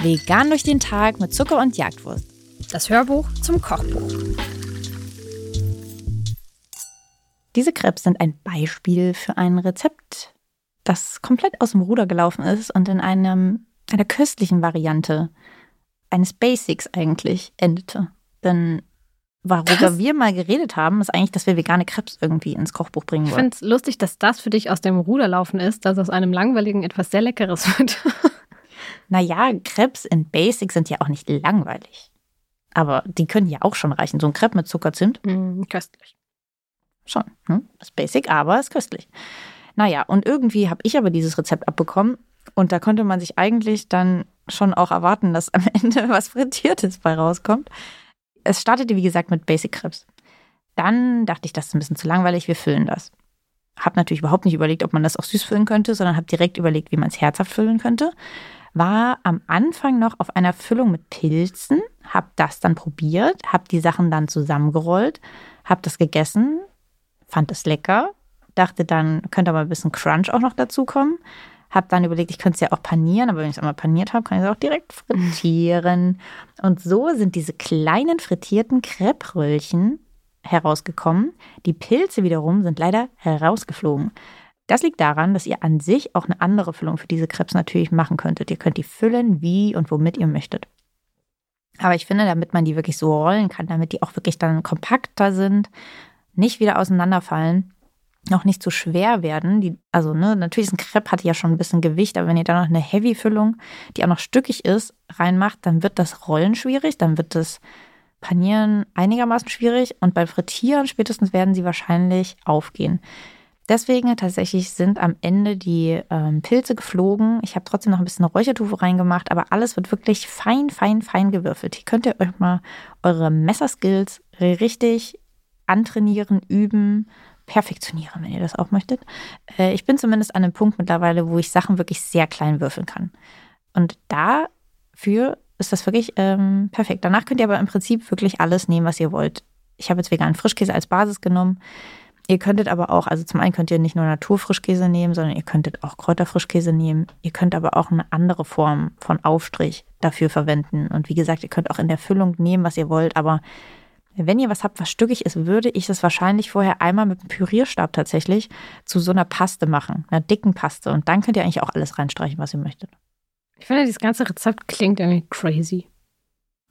Vegan durch den Tag mit Zucker und Jagdwurst. Das Hörbuch zum Kochbuch. Diese Krebs sind ein Beispiel für ein Rezept, das komplett aus dem Ruder gelaufen ist und in einem, einer köstlichen Variante eines Basics eigentlich endete. Denn worüber das? wir mal geredet haben, ist eigentlich, dass wir vegane Krebs irgendwie ins Kochbuch bringen wollen. Ich finde es lustig, dass das für dich aus dem Ruder laufen ist, dass aus einem langweiligen etwas sehr Leckeres wird. naja, Krebs in Basics sind ja auch nicht langweilig. Aber die können ja auch schon reichen. So ein Crepe mit Zuckerzimt. Mm, köstlich. Schon. Das ist basic, aber ist köstlich. Naja, und irgendwie habe ich aber dieses Rezept abbekommen. Und da konnte man sich eigentlich dann schon auch erwarten, dass am Ende was Frittiertes bei rauskommt. Es startete, wie gesagt, mit Basic Krebs. Dann dachte ich, das ist ein bisschen zu langweilig, wir füllen das. Hab natürlich überhaupt nicht überlegt, ob man das auch süß füllen könnte, sondern habe direkt überlegt, wie man es herzhaft füllen könnte. War am Anfang noch auf einer Füllung mit Pilzen, hab das dann probiert, hab die Sachen dann zusammengerollt, hab das gegessen, fand es lecker, dachte dann, könnte aber ein bisschen Crunch auch noch dazu kommen. Hab dann überlegt, ich könnte es ja auch panieren, aber wenn ich es einmal paniert habe, kann ich es auch direkt frittieren. Und so sind diese kleinen frittierten Crepe-Röllchen herausgekommen. Die Pilze wiederum sind leider herausgeflogen. Das liegt daran, dass ihr an sich auch eine andere Füllung für diese Krebs natürlich machen könntet. Ihr könnt die füllen, wie und womit ihr möchtet. Aber ich finde, damit man die wirklich so rollen kann, damit die auch wirklich dann kompakter sind, nicht wieder auseinanderfallen, noch nicht zu schwer werden. Die, also, ne, natürlich ist ein Crepe hat ja schon ein bisschen Gewicht, aber wenn ihr da noch eine Heavy-Füllung, die auch noch stückig ist, reinmacht, dann wird das Rollen schwierig, dann wird das Panieren einigermaßen schwierig und beim Frittieren spätestens werden sie wahrscheinlich aufgehen. Deswegen tatsächlich sind am Ende die ähm, Pilze geflogen. Ich habe trotzdem noch ein bisschen Räuchertofu reingemacht, aber alles wird wirklich fein, fein, fein gewürfelt. Hier könnt ihr euch mal eure Messerskills richtig antrainieren, üben, perfektionieren, wenn ihr das auch möchtet. Äh, ich bin zumindest an einem Punkt mittlerweile, wo ich Sachen wirklich sehr klein würfeln kann. Und dafür ist das wirklich ähm, perfekt. Danach könnt ihr aber im Prinzip wirklich alles nehmen, was ihr wollt. Ich habe jetzt veganen Frischkäse als Basis genommen. Ihr könntet aber auch, also zum einen könnt ihr nicht nur Naturfrischkäse nehmen, sondern ihr könntet auch Kräuterfrischkäse nehmen. Ihr könnt aber auch eine andere Form von Aufstrich dafür verwenden. Und wie gesagt, ihr könnt auch in der Füllung nehmen, was ihr wollt, aber wenn ihr was habt, was stückig ist, würde ich es wahrscheinlich vorher einmal mit einem Pürierstab tatsächlich zu so einer Paste machen, einer dicken Paste. Und dann könnt ihr eigentlich auch alles reinstreichen, was ihr möchtet. Ich finde, dieses ganze Rezept klingt irgendwie crazy.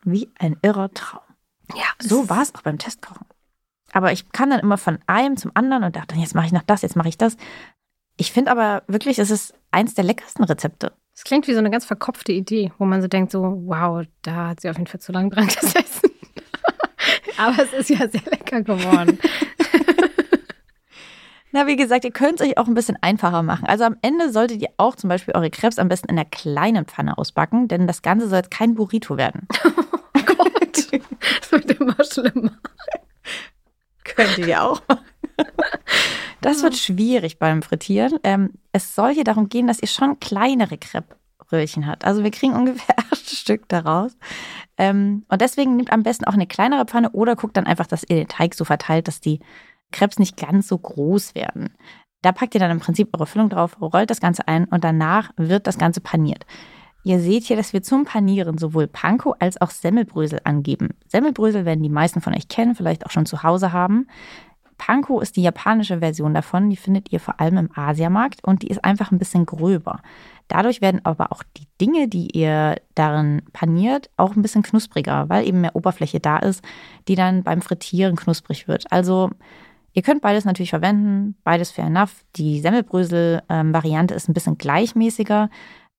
Wie ein irrer Traum. Ja. So war es auch beim Testkochen. Aber ich kann dann immer von einem zum anderen und dachte, jetzt mache ich noch das, jetzt mache ich das. Ich finde aber wirklich, es ist eins der leckersten Rezepte. Es klingt wie so eine ganz verkopfte Idee, wo man so denkt, so, wow, da hat sie auf jeden Fall zu lange dran gesessen. Aber es ist ja sehr lecker geworden. Na, wie gesagt, ihr könnt es euch auch ein bisschen einfacher machen. Also am Ende solltet ihr auch zum Beispiel eure Krebs am besten in einer kleinen Pfanne ausbacken, denn das Ganze soll jetzt kein Burrito werden. Oh Gott, das wird immer schlimmer. Könnt ihr auch machen. Das wird schwierig beim Frittieren. Ähm, es soll hier darum gehen, dass ihr schon kleinere Crepe-Röhrchen habt. Also wir kriegen ungefähr acht Stück daraus. Ähm, und deswegen nehmt am besten auch eine kleinere Pfanne oder guckt dann einfach, dass ihr den Teig so verteilt, dass die Krebs nicht ganz so groß werden. Da packt ihr dann im Prinzip eure Füllung drauf, rollt das Ganze ein und danach wird das Ganze paniert. Ihr seht hier, dass wir zum Panieren sowohl Panko als auch Semmelbrösel angeben. Semmelbrösel werden die meisten von euch kennen, vielleicht auch schon zu Hause haben. Panko ist die japanische Version davon, die findet ihr vor allem im Asiamarkt und die ist einfach ein bisschen gröber. Dadurch werden aber auch die Dinge, die ihr darin paniert, auch ein bisschen knuspriger, weil eben mehr Oberfläche da ist, die dann beim Frittieren knusprig wird. Also ihr könnt beides natürlich verwenden, beides fair enough. Die Semmelbrösel-Variante ist ein bisschen gleichmäßiger,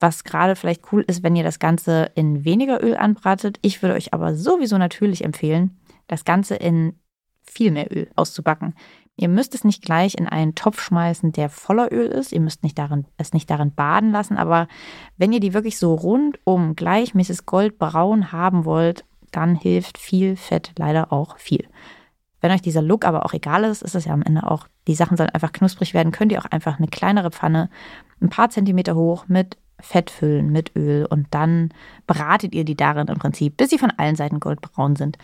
was gerade vielleicht cool ist, wenn ihr das Ganze in weniger Öl anbratet. Ich würde euch aber sowieso natürlich empfehlen, das Ganze in viel mehr Öl auszubacken. Ihr müsst es nicht gleich in einen Topf schmeißen, der voller Öl ist. Ihr müsst nicht darin, es nicht darin baden lassen. Aber wenn ihr die wirklich so rundum gleichmäßig goldbraun haben wollt, dann hilft viel Fett leider auch viel. Wenn euch dieser Look aber auch egal ist, ist es ja am Ende auch, die Sachen sollen einfach knusprig werden, könnt ihr auch einfach eine kleinere Pfanne ein paar Zentimeter hoch mit Fett füllen, mit Öl und dann bratet ihr die darin im Prinzip, bis sie von allen Seiten goldbraun sind.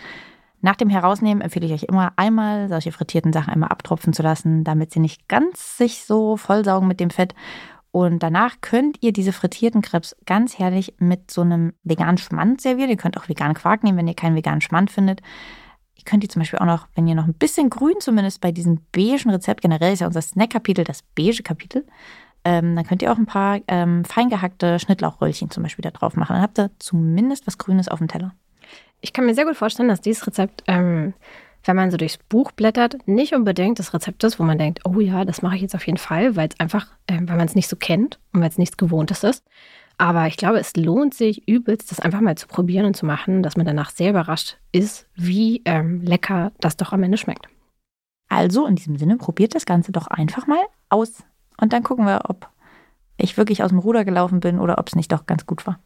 Nach dem Herausnehmen empfehle ich euch immer einmal solche frittierten Sachen einmal abtropfen zu lassen, damit sie nicht ganz sich so vollsaugen mit dem Fett. Und danach könnt ihr diese frittierten Krebs ganz herrlich mit so einem veganen Schmand servieren. Ihr könnt auch veganen Quark nehmen, wenn ihr keinen veganen Schmand findet. Ihr könnt die zum Beispiel auch noch, wenn ihr noch ein bisschen grün zumindest bei diesem beigen Rezept, generell ist ja unser Snack-Kapitel das beige Kapitel, ähm, dann könnt ihr auch ein paar ähm, feingehackte Schnittlauchröllchen zum Beispiel da drauf machen. Dann habt ihr zumindest was Grünes auf dem Teller. Ich kann mir sehr gut vorstellen, dass dieses Rezept, ähm, wenn man so durchs Buch blättert, nicht unbedingt das Rezept ist, wo man denkt, oh ja, das mache ich jetzt auf jeden Fall, weil es einfach, äh, weil man es nicht so kennt und weil es nichts Gewohntes ist. Aber ich glaube, es lohnt sich übelst, das einfach mal zu probieren und zu machen, dass man danach sehr überrascht ist, wie ähm, lecker das doch am Ende schmeckt. Also in diesem Sinne, probiert das Ganze doch einfach mal aus. Und dann gucken wir, ob ich wirklich aus dem Ruder gelaufen bin oder ob es nicht doch ganz gut war.